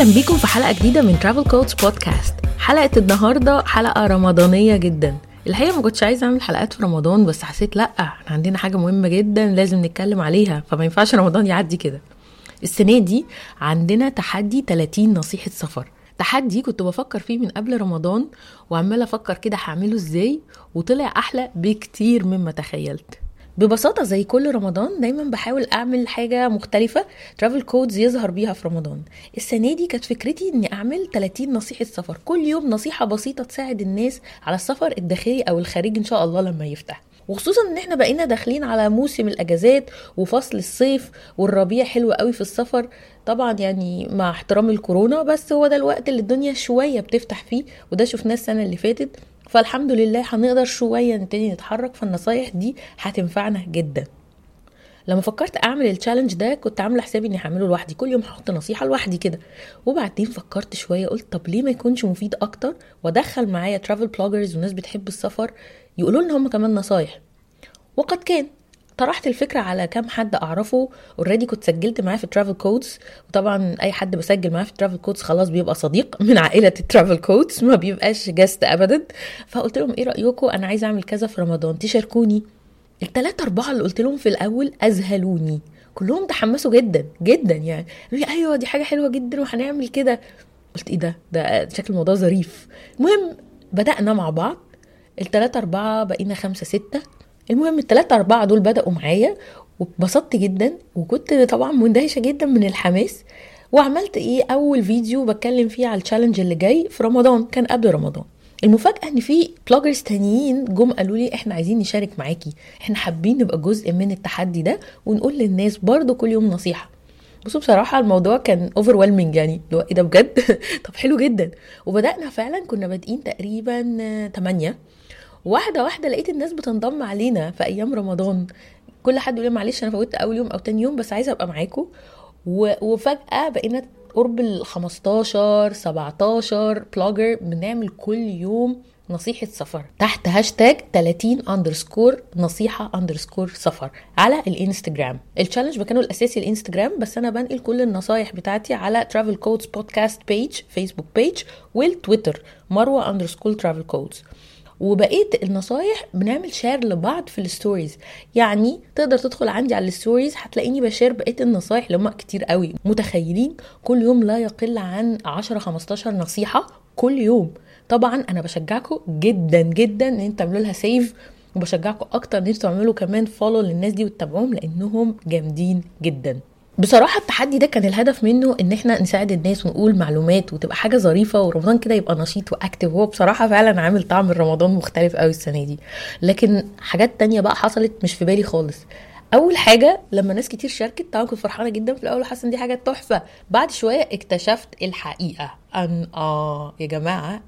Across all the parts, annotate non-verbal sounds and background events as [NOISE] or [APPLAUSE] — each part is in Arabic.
أهلا بيكم في حلقة جديدة من ترافل كودز بودكاست حلقة النهارده حلقة رمضانية جدا. الحقيقة ما كنتش عايزة أعمل حلقات في رمضان بس حسيت لأ إحنا عندنا حاجة مهمة جدا لازم نتكلم عليها فما ينفعش رمضان يعدي كده. السنة دي عندنا تحدي 30 نصيحة سفر. تحدي كنت بفكر فيه من قبل رمضان وعماله أفكر كده هعمله إزاي وطلع أحلى بكتير مما تخيلت. ببساطة زي كل رمضان دايما بحاول أعمل حاجة مختلفة ترافل كودز يظهر بيها في رمضان. السنة دي كانت فكرتي إني أعمل 30 نصيحة سفر. كل يوم نصيحة بسيطة تساعد الناس على السفر الداخلي أو الخارجي إن شاء الله لما يفتح. وخصوصا إن إحنا بقينا داخلين على موسم الأجازات وفصل الصيف والربيع حلو قوي في السفر. طبعا يعني مع احترام الكورونا بس هو ده الوقت اللي الدنيا شوية بتفتح فيه وده شفناه السنة اللي فاتت. فالحمد لله هنقدر شوية نبتدي نتحرك فالنصايح دي هتنفعنا جدا. لما فكرت أعمل ال challenge ده كنت عاملة حسابي إني هعمله لوحدي. كل يوم هحط نصيحة لوحدي كده. وبعدين فكرت شوية قلت طب ليه ما يكونش مفيد أكتر؟ وأدخل معايا travel bloggers وناس بتحب السفر يقولوا لنا هم كمان نصايح. وقد كان. طرحت الفكرة على كام حد أعرفه already كنت سجلت معاه في ترافل كودز وطبعا أي حد بسجل معاه في ترافل كودز خلاص بيبقى صديق من عائلة الترافل كودز ما بيبقاش guest أبدا. فقلت لهم إيه رأيكم؟ أنا عايزة أعمل كذا في رمضان تشاركوني. التلاتة أربعة اللي قلت لهم في الأول أذهلوني. كلهم تحمسوا جدا جدا يعني. قالوا لي أيوه دي حاجة حلوة جدا وهنعمل كده. قلت إيه ده؟ ده شكل الموضوع ظريف. المهم بدأنا مع بعض التلاتة أربعة بقينا خمسة ستة. المهم التلاتة أربعة دول بدأوا معايا واتبسطت جدا وكنت طبعا مندهشة جدا من الحماس. وعملت إيه؟ أول فيديو بتكلم فيه على التشالنج اللي جاي في رمضان كان قبل رمضان. المفاجأة إن في bloggers تانيين جم قالوا لي إحنا عايزين نشارك معاكي إحنا حابين نبقى جزء من التحدي ده ونقول للناس برضو كل يوم نصيحة. بصوا بصراحة الموضوع كان over يعني اللي هو إيه ده بجد؟ [LAUGHS] طب حلو جدا. وبدأنا فعلا كنا بادئين تقريبا 8 واحدة واحدة لقيت الناس بتنضم علينا في أيام رمضان. كل حد يقول معلش أنا فوتت أول يوم أو تاني يوم بس عايزة أبقى معاكم و... وفجأة بقينا قرب ال 15 17 blogger بنعمل كل يوم نصيحة سفر. تحت هاشتاج 30 underscore نصيحة underscore سفر على الإنستجرام. ال challenge مكانه الأساسي الإنستجرام بس أنا بنقل كل النصايح بتاعتي على ترافل كودز podcast page فيسبوك page والتويتر. مروة underscore ترافل كودز وبقيه النصايح بنعمل share لبعض في ال stories يعني تقدر تدخل عندي على ال stories هتلاقيني ب share بقية النصايح اللي هم كتير قوي. متخيلين؟ كل يوم لا يقل عن 10 15 نصيحة كل يوم. طبعا أنا بشجعكم جدا جدا إن أنتوا تعملوا لها save وبشجعكم أكتر إن أنتوا تعملوا كمان follow للناس دي وتتابعوهم لأنهم جامدين جدا. بصراحة التحدي ده كان الهدف منه إن إحنا نساعد الناس ونقول معلومات وتبقى حاجة ظريفة ورمضان كده يبقى نشيط و active هو بصراحة فعلا عامل طعم رمضان مختلف قوي السنة دي. لكن حاجات تانية بقى حصلت مش في بالي خالص. أول حاجة لما ناس كتير شاركت طبعا كنت فرحانة جدا في الأول وحاسه إن دي حاجة تحفة. بعد شوية اكتشفت الحقيقة. أن آه يا جماعة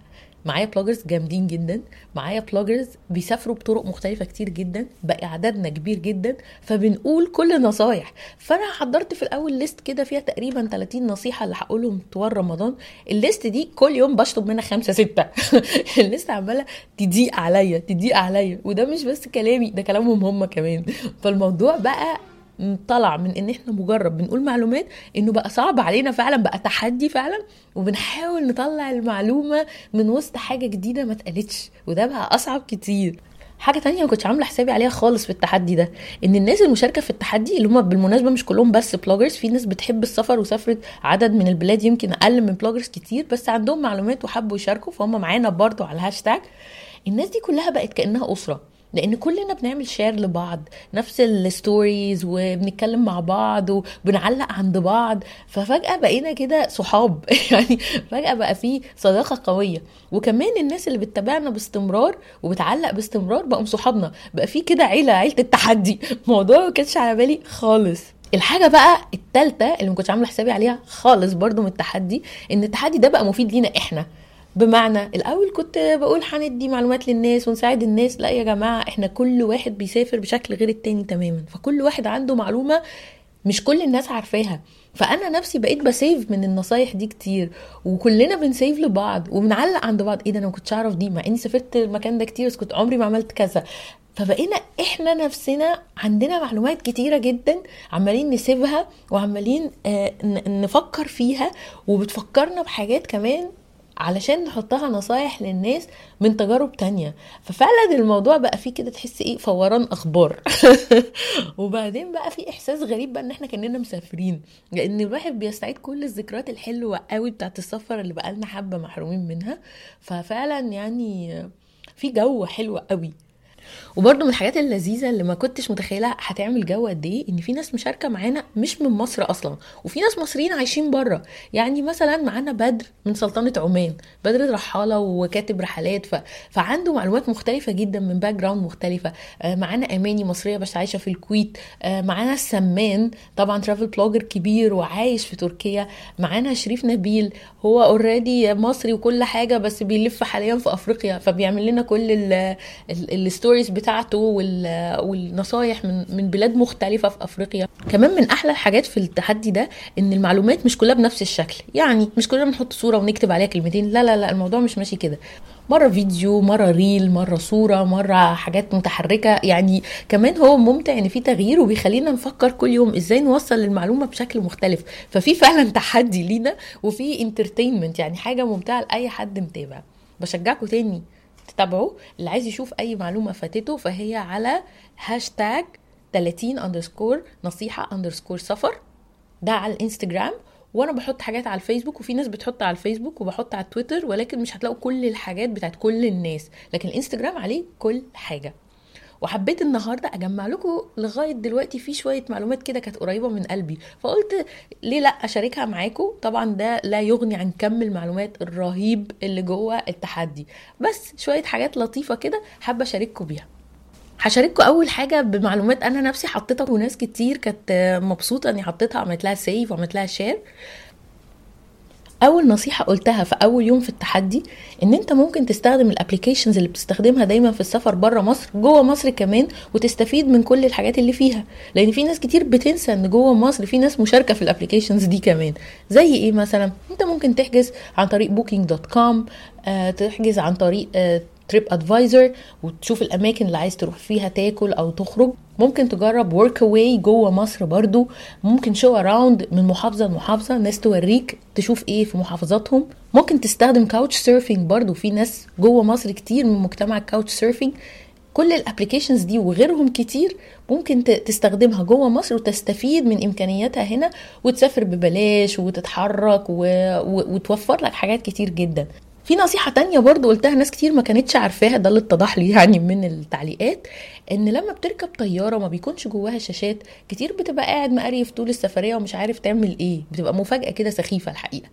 معايا bloggers جامدين جدا معايا bloggers بيسافروا بطرق مختلفة كتير جدا بقى عددنا كبير جدا فبنقول كل نصايح فأنا حضرت في الأول list كده فيها تقريبا 30 نصيحة اللي هقولهم طوال رمضان. ال list دي كل يوم بشطب منها خمسة ستة. [LAUGHS] ال list عمالة تضيق عليا تضيق عليا. وده مش بس كلامي ده كلامهم هم كمان. فالموضوع بقى طلع من إن إحنا مجرد بنقول معلومات إنه بقى صعب علينا فعلا بقى تحدي فعلا وبنحاول نطلع المعلومة من وسط حاجة جديدة ما اتقالتش وده بقى أصعب كتير. حاجة تانية ما كنتش عاملة حسابي عليها خالص في التحدي ده إن الناس المشاركة في التحدي اللي هم بالمناسبة مش كلهم بس bloggers في ناس بتحب السفر وسافرت عدد من البلاد يمكن أقل من bloggers كتير بس عندهم معلومات وحبوا يشاركوا فهم معانا برضو على الهاشتاج الناس دي كلها بقت كأنها أسرة. لأن كلنا بنعمل share لبعض نفس ال stories وبنتكلم مع بعض وبنعلق عند بعض ففجأة بقينا كده صحاب. [LAUGHS] يعني فجأة بقى في صداقة قوية. وكمان الناس اللي بتتابعنا باستمرار وبتعلق باستمرار بقوا صحابنا. بقى في كده عيلة عيلة التحدي. [LAUGHS] موضوع ما كانش على بالي خالص. الحاجة بقى التالتة اللي ما كنتش عاملة حسابي عليها خالص برضو من التحدي إن التحدي ده بقى مفيد لينا إحنا. بمعنى الأول كنت بقول هندي معلومات للناس ونساعد الناس. لا يا جماعة إحنا كل واحد بيسافر بشكل غير التاني تماما. فكل واحد عنده معلومة مش كل الناس عارفاها. فأنا نفسي بقيت بسيف من النصايح دي كتير. وكلنا بنسيف لبعض وبنعلق عند بعض. إيه ده أنا ما كنتش أعرف دي مع إني سافرت المكان ده كتير بس كنت عمري ما عملت كذا. فبقينا إحنا نفسنا عندنا معلومات كتيرة جدا عمالين نسيبها وعمالين آه نفكر فيها وبتفكرنا بحاجات كمان علشان نحطها نصايح للناس من تجارب تانية. ففعلا الموضوع بقى فيه كده تحس إيه فوران أخبار. [LAUGHS] وبعدين بقى في إحساس غريب بقى إن إحنا كأننا مسافرين. لأن الواحد بيستعيد كل الذكريات الحلوة قوي بتاعت السفر اللي بقالنا حبة محرومين منها. ففعلا يعني في جو حلو قوي. وبرده من الحاجات اللذيذة اللي ما كنتش متخيلة هتعمل جو قد إيه إن في ناس مشاركة معانا مش من مصر أصلا وفي ناس مصريين عايشين بره يعني مثلا معانا بدر من سلطنة عمان. بدر رحالة وكاتب رحلات ف... فعنده معلومات مختلفة جدا من background مختلفه معانا أماني مصرية بس عايشة في الكويت. معانا السمان طبعا travel blogger كبير وعايش في تركيا. معانا شريف نبيل هو already مصري وكل حاجة بس بيلف حاليا في أفريقيا فبيعمل لنا كل ال stories بتاعته والنصايح من من بلاد مختلفة في أفريقيا. كمان من أحلى الحاجات في التحدي ده إن المعلومات مش كلها بنفس الشكل. يعني مش كلنا بنحط صورة ونكتب عليها كلمتين. لا لا لا الموضوع مش ماشي كده. مرة فيديو مرة reel مرة صورة مرة حاجات متحركة. يعني كمان هو ممتع إن في تغيير وبيخلينا نفكر كل يوم إزاي نوصل المعلومه بشكل مختلف. ففي فعلا تحدي لينا وفي entertainment يعني حاجة ممتعة لأي حد متابع. بشجعكم تاني. تتابعوا اللي عايز يشوف أي معلومة فاتته فهي على هاشتاج 30 underscore نصيحة underscore سفر. ده على الإنستجرام. وأنا بحط حاجات على الفيسبوك وفي ناس بتحط على الفيسبوك وبحط على التويتر ولكن مش هتلاقوا كل الحاجات بتاعت كل الناس. لكن الإنستجرام عليه كل حاجة. وحبيت النهارده أجمع لكم لغاية دلوقتي في شوية معلومات كده كانت قريبة من قلبي. فقلت ليه لأ أشاركها معاكم؟ طبعا ده لا يغني عن كم المعلومات الرهيب اللي جوه التحدي. بس شوية حاجات لطيفة كده حابة أشارككم بيها. هشارككم أول حاجة بمعلومات أنا نفسي حطيتها وناس كتير كانت مبسوطة إني حطيتها عملت لها save وعملت لها share أول نصيحة قلتها في أول يوم في التحدي إن أنت ممكن تستخدم ال applications اللي بتستخدمها دايما في السفر بره مصر جوه مصر كمان وتستفيد من كل الحاجات اللي فيها. لأن في ناس كتير بتنسى إن جوه مصر في ناس مشاركة في ال applications دي كمان. زي إيه مثلا؟ أنت ممكن تحجز عن طريق Booking.com تحجز عن طريق آه TripAdvisor وتشوف الأماكن اللي عايز تروح فيها تاكل أو تخرج. ممكن تجرب Workaway جوه مصر برضو. ممكن Showaround من محافظة لمحافظة ناس توريك تشوف إيه في محافظاتهم. ممكن تستخدم Couchsurfing برضو. في ناس جوه مصر كتير من مجتمع ال Couchsurfing كل ال applications دي وغيرهم كتير ممكن تستخدمها جوه مصر وتستفيد من إمكانياتها هنا وتسافر ببلاش وتتحرك و... و... وتوفر لك حاجات كتير جدا. في نصيحة تانية برضو قلتها ناس كتير ما كانتش عارفاها ده اللي اتضح لي يعني من التعليقات إن لما بتركب طيارة ما بيكونش جواها شاشات كتير بتبقى قاعد مقريف طول السفرية ومش عارف تعمل إيه بتبقى مفاجأة كده سخيفة الحقيقة.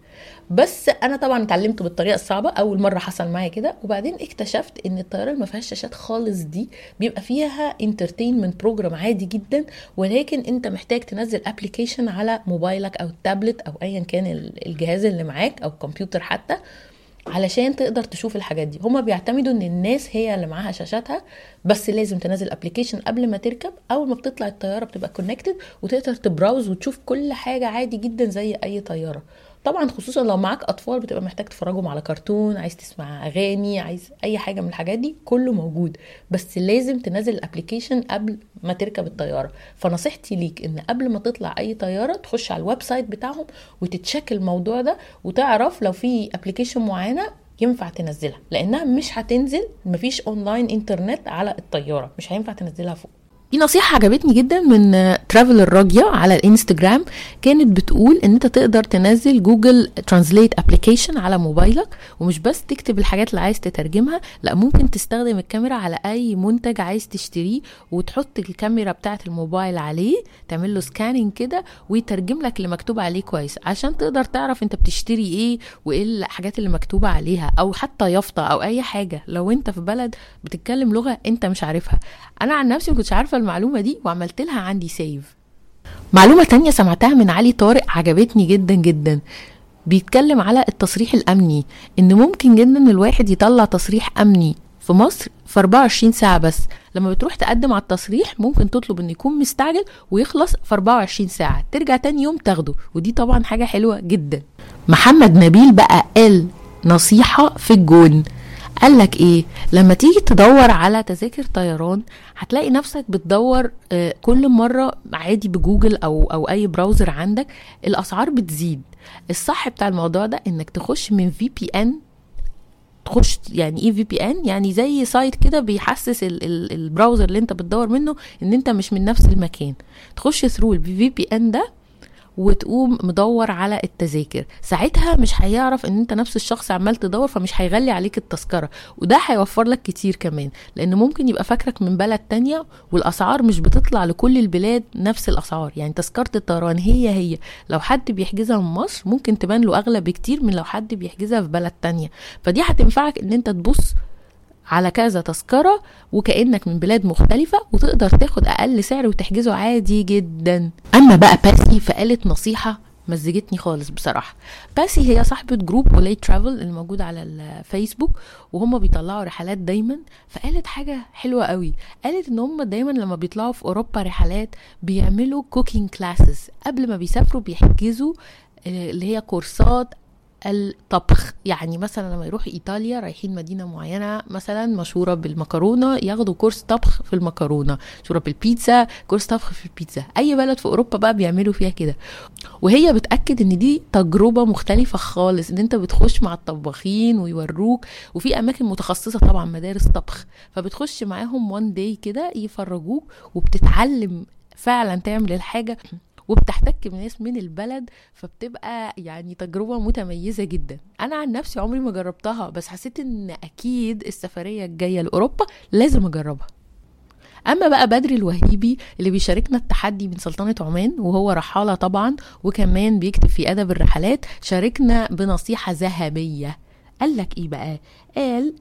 بس أنا طبعا اتعلمت بالطريقة الصعبة أول مرة حصل معايا كده وبعدين اكتشفت إن الطيارة اللي ما فيهاش شاشات خالص دي بيبقى فيها entertainment program عادي جدا ولكن أنت محتاج تنزل application على موبايلك أو التابلت أو ايا كان الجهاز اللي معاك أو الكمبيوتر حتى علشان تقدر تشوف الحاجات دي. هما بيعتمدوا إن الناس هي اللي معاها شاشاتها بس لازم تنزل application قبل ما تركب. أول ما بتطلع الطيارة بتبقى connected وتقدر ت browse وتشوف كل حاجة عادي جدا زي أي طيارة. طبعا خصوصا لو معاك أطفال بتبقى محتاج تفرجهم على كرتون عايز تسمع أغاني عايز أي حاجة من الحاجات دي كله موجود. بس لازم تنزل ال application قبل ما تركب الطيارة. فنصيحتي ليك إن قبل ما تطلع أي طيارة تخش على ال website بتاعهم وت check الموضوع ده وتعرف لو في application معينة ينفع تنزلها. لأنها مش هتنزل مفيش online internet على الطيارة. مش هينفع تنزلها فوق. في نصيحة عجبتني جدا من traveler راجيا على الإنستجرام. كانت بتقول إن أنت تقدر تنزل Google Translate application على موبايلك ومش بس تكتب الحاجات اللي عايز تترجمها لا ممكن تستخدم الكاميرا على أي منتج عايز تشتريه وتحط الكاميرا بتاعة الموبايل عليه تعمل له سكاننج كده ويترجم لك اللي مكتوب عليه كويس. عشان تقدر تعرف أنت بتشتري إيه وإيه الحاجات اللي مكتوبة عليها أو حتى يافطة أو أي حاجة. لو أنت في بلد بتتكلم لغة أنت مش عارفها. أنا عن نفسي ما كنتش عارفة المعلومة دي وعملت لها عندي سيف معلومة تانية سمعتها من علي طارق عجبتني جدا جدا. بيتكلم على التصريح الأمني إن ممكن جدا الواحد يطلع تصريح أمني في مصر في 24 ساعة بس. لما بتروح تقدم على التصريح ممكن تطلب إن يكون مستعجل ويخلص في 24 ساعة. ترجع تاني يوم تاخده. ودي طبعا حاجة حلوة جدا. محمد نبيل بقى قال نصيحة في الجون. قال لك إيه؟ لما تيجي تدور على تذاكر طيران هتلاقي نفسك بتدور آه، كل مرة عادي بجوجل أو أو أي browser عندك الأسعار بتزيد. الصح بتاع الموضوع ده إنك تخش من VPN تخش يعني إيه VPN يعني زي site كده بيحسس ال ال ال browser اللي أنت بتدور منه إن أنت مش من نفس المكان. تخش through ال VPN ده وتقوم مدور على التذاكر. ساعتها مش هيعرف إن أنت نفس الشخص عمال تدور فمش هيغلي عليك التذكرة. وده هيوفر لك كتير كمان لأن ممكن يبقى فاكرك من بلد تانية والأسعار مش بتطلع لكل البلاد نفس الأسعار. يعني تذكرة الطيران هي هي. لو حد بيحجزها من مصر ممكن تبان له أغلى بكتير من لو حد بيحجزها في بلد تانية. فدي هتنفعك إن أنت تبص على كذا تذكرة وكأنك من بلاد مختلفة وتقدر تاخد أقل سعر وتحجزه عادي جدا. أما بقى باسي فقالت نصيحة مزجتني خالص بصراحة. باسي هي صاحبة group ولاي travel اللي موجود على الفيسبوك وهم بيطلعوا رحلات دايما. فقالت حاجة حلوة قوي. قالت إن هم دايما لما بيطلعوا في أوروبا رحلات بيعملوا cooking classes قبل ما بيسافروا بيحجزوا آه، اللي هي كورسات الطبخ. يعني مثلا لما يروحوا إيطاليا رايحين مدينة معينة مثلا مشهورة بالمكرونة ياخدوا كورس طبخ في المكرونة. مشهورة بالبيتزا كورس طبخ في البيتزا. أي بلد في أوروبا بقى بيعملوا فيها كده. وهي بتأكد إن دي تجربة مختلفة خالص إن أنت بتخش مع الطباخين ويوروك. وفي أماكن متخصصة طبعا مدارس طبخ. فبتخش معاهم وان داي كده يفرجوك وبتتعلم فعلا تعمل الحاجة. وبتحتك بناس من البلد فبتبقى يعني تجربة متميزة جدا. أنا عن نفسي عمري ما جربتها بس حسيت إن أكيد السفرية الجاية لأوروبا لازم أجربها. أما بقى بدري الوهيبي اللي بيشاركنا التحدي من سلطنة عمان وهو رحالة طبعا وكمان بيكتب في أدب الرحلات شاركنا بنصيحة ذهبية. قال لك إيه بقى؟ قال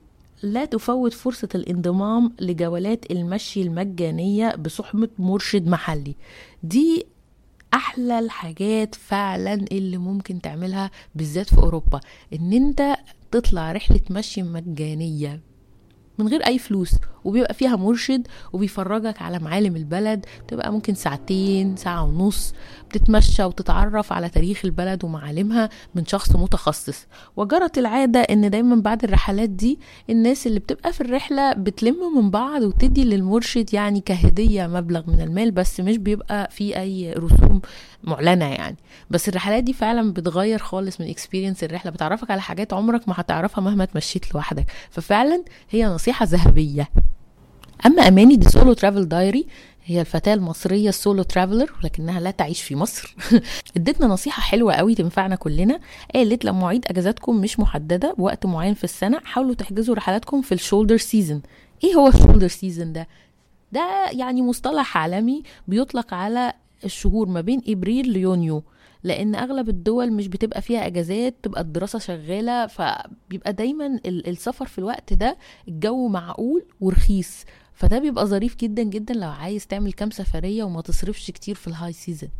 لا تفوت فرصة الانضمام لجولات المشي المجانية بصحبة مرشد محلي. دي أحلى الحاجات فعلا اللي ممكن تعملها بالذات في أوروبا إن أنت تطلع رحلة مشي مجانية. من غير أي فلوس وبيبقى فيها مرشد وبيفرجك على معالم البلد بتبقى ممكن ساعتين ساعة ونص بتتمشى وتتعرف على تاريخ البلد ومعالمها من شخص متخصص. وجرت العادة إن دايما بعد الرحلات دي الناس اللي بتبقى في الرحلة بتلم من بعض وتدي للمرشد يعني كهدية مبلغ من المال بس مش بيبقى في أي رسوم معلنة يعني. بس الرحلات دي فعلا بتغير خالص من experience الرحلة. بتعرفك على حاجات عمرك ما هتعرفها مهما تمشيت لوحدك. ففعلا هي نصيحة ذهبية. أما أماني دي Solo Travel Diary هي الفتاة المصرية ال solo traveler ولكنها لا تعيش في مصر. [LAUGHS] ادتنا نصيحة حلوة قوي تنفعنا كلنا. قالت لما مواعيد أجازاتكم مش محددة بوقت معين في السنة حاولوا تحجزوا رحلاتكم في ال shoulder season إيه هو ال shoulder season ده؟ ده يعني مصطلح عالمي بيطلق على الشهور ما بين إبريل ليونيو. لأن أغلب الدول مش بتبقى فيها إجازات تبقى الدراسة شغالة فبيبقى دايما ال- السفر في الوقت ده الجو معقول ورخيص. فده بيبقى ظريف جدا جدا لو عايز تعمل كام سفرية وما تصرفش كتير في ال high season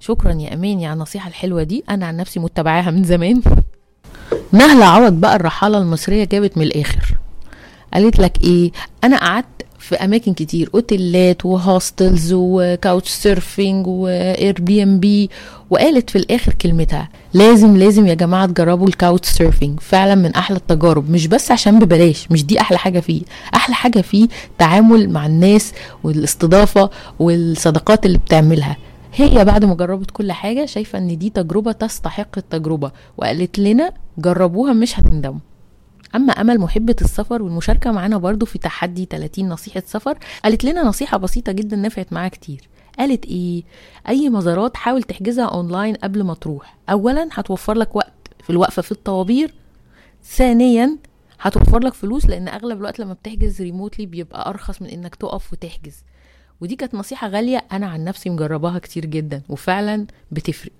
شكرا يا أماني على النصيحة الحلوة دي. أنا عن نفسي متبعاها من زمان. نهلة عوض بقى الرحالة المصرية جابت من الآخر. قالت لك إيه؟ أنا قعدت في أماكن كتير أوتيلات و hostels و Couchsurfing و Airbnb وقالت في الآخر كلمتها لازم لازم يا جماعة تجربوا ال Couchsurfing. فعلا من أحلى التجارب. مش بس عشان ببلاش مش دي أحلى حاجة فيه. أحلى حاجة فيه تعامل مع الناس والاستضافة والصداقات اللي بتعملها. هي بعد ما جربت كل حاجة شايفة إن دي تجربة تستحق التجربة. وقالت لنا جربوها مش هتندموا. أما أمل محبة السفر والمشاركة معانا برضو في تحدي 30 نصيحة سفر قالت لنا نصيحة بسيطة جدا نفعت معاها كتير. قالت إيه؟ أي مزارات حاول تحجزها أونلاين قبل ما تروح. اولا هتوفر لك وقت في الوقفة في الطوابير. ثانيا هتوفر لك فلوس لأن أغلب الوقت لما بتحجز ريموتلي بيبقى أرخص من إنك تقف وتحجز. ودي كانت نصيحة غالية أنا عن نفسي مجرباها كتير جدا وفعلا بتفرق.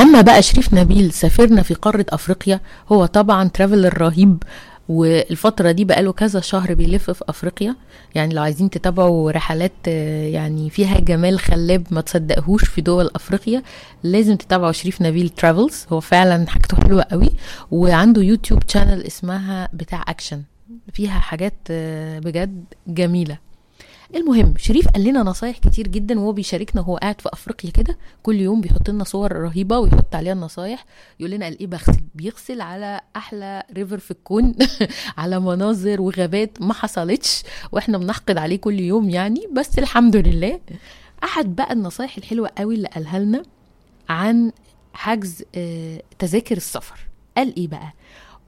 أما بقى شريف نبيل سافرنا في قارة أفريقيا. هو طبعا traveler رهيب والفترة دي بقاله كذا شهر بيلف في أفريقيا. يعني لو عايزين تتابعوا رحلات يعني فيها جمال خلاب ما تصدقهوش في دول أفريقيا لازم تتابعوا شريف نبيل travels هو فعلا حاجته حلوة قوي وعنده YouTube channel اسمها بتاع أكشن فيها حاجات آه، بجد جميلة. المهم شريف قال لنا نصايح كتير جدا وهو بيشاركنا وهو قاعد في أفريقيا كده. كل يوم بيحط لنا صور رهيبة ويحط عليها النصايح. يقول لنا قال إيه بغسل بيغسل على أحلى ريفر في الكون [LAUGHS] على مناظر وغابات ما حصلتش وإحنا بنحقد عليه كل يوم يعني. بس الحمد لله. أحد بقى النصايح الحلوة قوي اللي قالها لنا عن حجز آه، تذاكر السفر. قال إيه بقى؟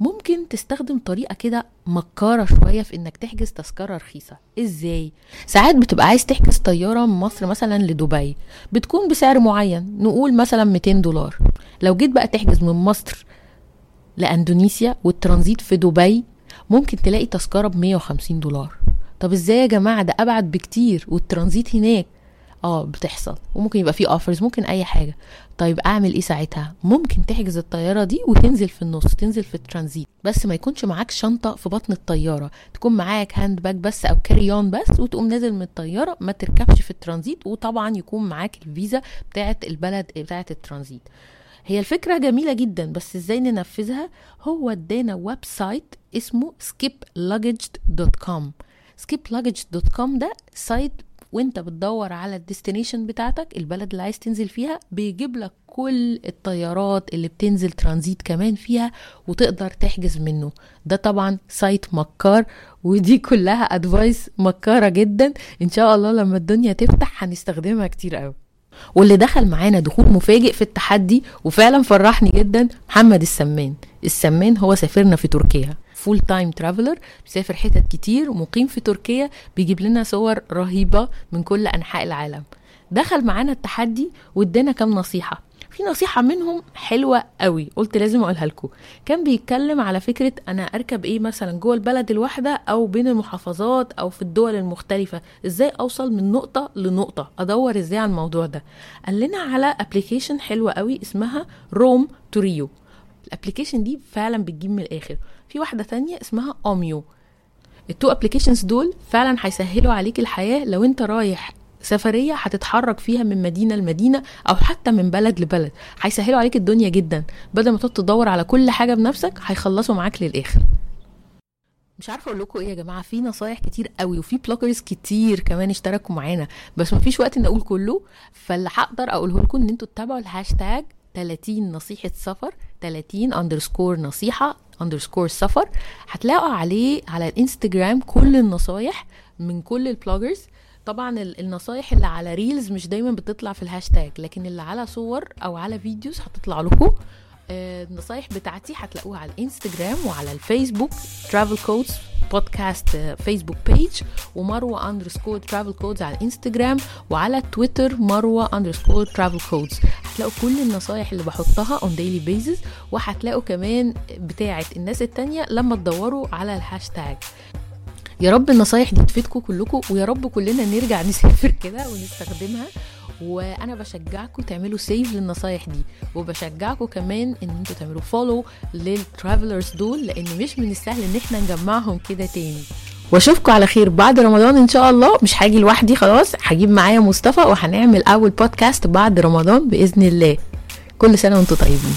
ممكن تستخدم طريقة كده مكارة شوية في إنك تحجز تذكرة رخيصة. إزاي؟ ساعات بتبقى عايز تحجز طيارة من مصر مثلا لدبي. بتكون بسعر معين. نقول مثلا 200 دولار. لو جيت بقى تحجز من مصر لأندونيسيا والترانزيت في دبي ممكن تلاقي تذكرة ب 150 دولار. طب إزاي يا جماعة؟ ده أبعد بكتير. والترانزيت هناك آه بتحصل. وممكن يبقى في offers ممكن أي حاجة. طيب أعمل إيه ساعتها؟ ممكن تحجز الطيارة دي وتنزل في النص تنزل في الترانزيت. بس ما يكونش معاك شنطة في بطن الطيارة. تكون معاك hand bag بس أو carry on بس وتقوم نازل من الطيارة. ما تركبش في الترانزيت وطبعا يكون معاك الفيزا بتاعه البلد بتاعه الترانزيت. هي الفكرة جميلة جدا بس إزاي ننفذها؟ هو ادانا website اسمه skiplagged.com skiplagged.com ده site وانت بتدور على ال destination بتاعتك البلد اللي عايز تنزل فيها بيجيب لك كل الطيارات اللي بتنزل ترانزيت كمان فيها وتقدر تحجز منه. ده طبعا site مكار ودي كلها advice مكارة جدا. إن شاء الله لما الدنيا تفتح هنستخدمها كتير قوي. واللي دخل معانا دخول مفاجئ في التحدي وفعلا فرحني جدا محمد السمان. السمان هو سفيرنا في تركيا. full time traveler بيسافر حتت كتير ومقيم في تركيا بيجيب لنا صور رهيبة من كل أنحاء العالم. دخل معانا التحدي وادانا كام نصيحة. في نصيحة منهم حلوة قوي قلت لازم أقولها لكم. كان بيتكلم على فكرة أنا أركب إيه مثلا جوه البلد الواحدة أو بين المحافظات أو في الدول المختلفة. إزاي أوصل من نقطة لنقطة؟ أدور إزاي على الموضوع ده؟ قال لنا على application حلوة قوي اسمها Rome2Rio ال application دي فعلا بتجيب من الآخر. في واحدة تانية اسمها Omio. ال two applications دول فعلا هيسهلوا عليك الحياة لو أنت رايح سفرية هتتحرك فيها من مدينة لمدينة أو حتى من بلد لبلد. هيسهلوا عليك الدنيا جدا. بدل ما تقعد تدور على كل حاجة بنفسك هيخلصوا معاك للآخر. مش عارفة أقول لكم إيه يا جماعة في نصايح كتير قوي وفي bloggers كتير كمان اشتركوا معانا. بس مفيش وقت إن أقول كله فاللي هقدر أقوله لكم إن أنتوا تتابعوا الهاشتاج 30 نصيحة سفر 30 underscore نصيحة underscore سفر. هتلاقوا عليه على الإنستجرام كل النصايح من كل ال bloggers. طبعا ال- النصايح اللي على reels مش دايما بتطلع في الهاشتاج لكن اللي على صور أو على videos هتطلع لكم. آه، النصايح بتاعتي هتلاقوها على الإنستجرام وعلى الفيسبوك Travel Codes بودكاست آه، Facebook page ومروة underscore Travel Codes على الانستجرام وعلى تويتر مروة underscore Travel Codes هتلاقوا كل النصايح اللي بحطها on daily basis وهتلاقوا كمان بتاعة الناس التانية لما تدوروا على الهاشتاج يا رب النصايح دي تفيدكم كلكم ويا رب كلنا نرجع [LAUGHS] نسافر كده ونستخدمها وأنا بشجعكم تعملوا save للنصايح دي وبشجعكم كمان ان أنتوا تعملوا follow للترافلرز دول لأن مش من السهل إن إحنا نجمعهم كده تاني. وأشوفكم على خير بعد رمضان إن شاء الله. مش هاجي لوحدي خلاص هجيب معايا مصطفى وهنعمل أول بودكاست بعد رمضان بإذن الله. كل سنة وأنتم طيبين.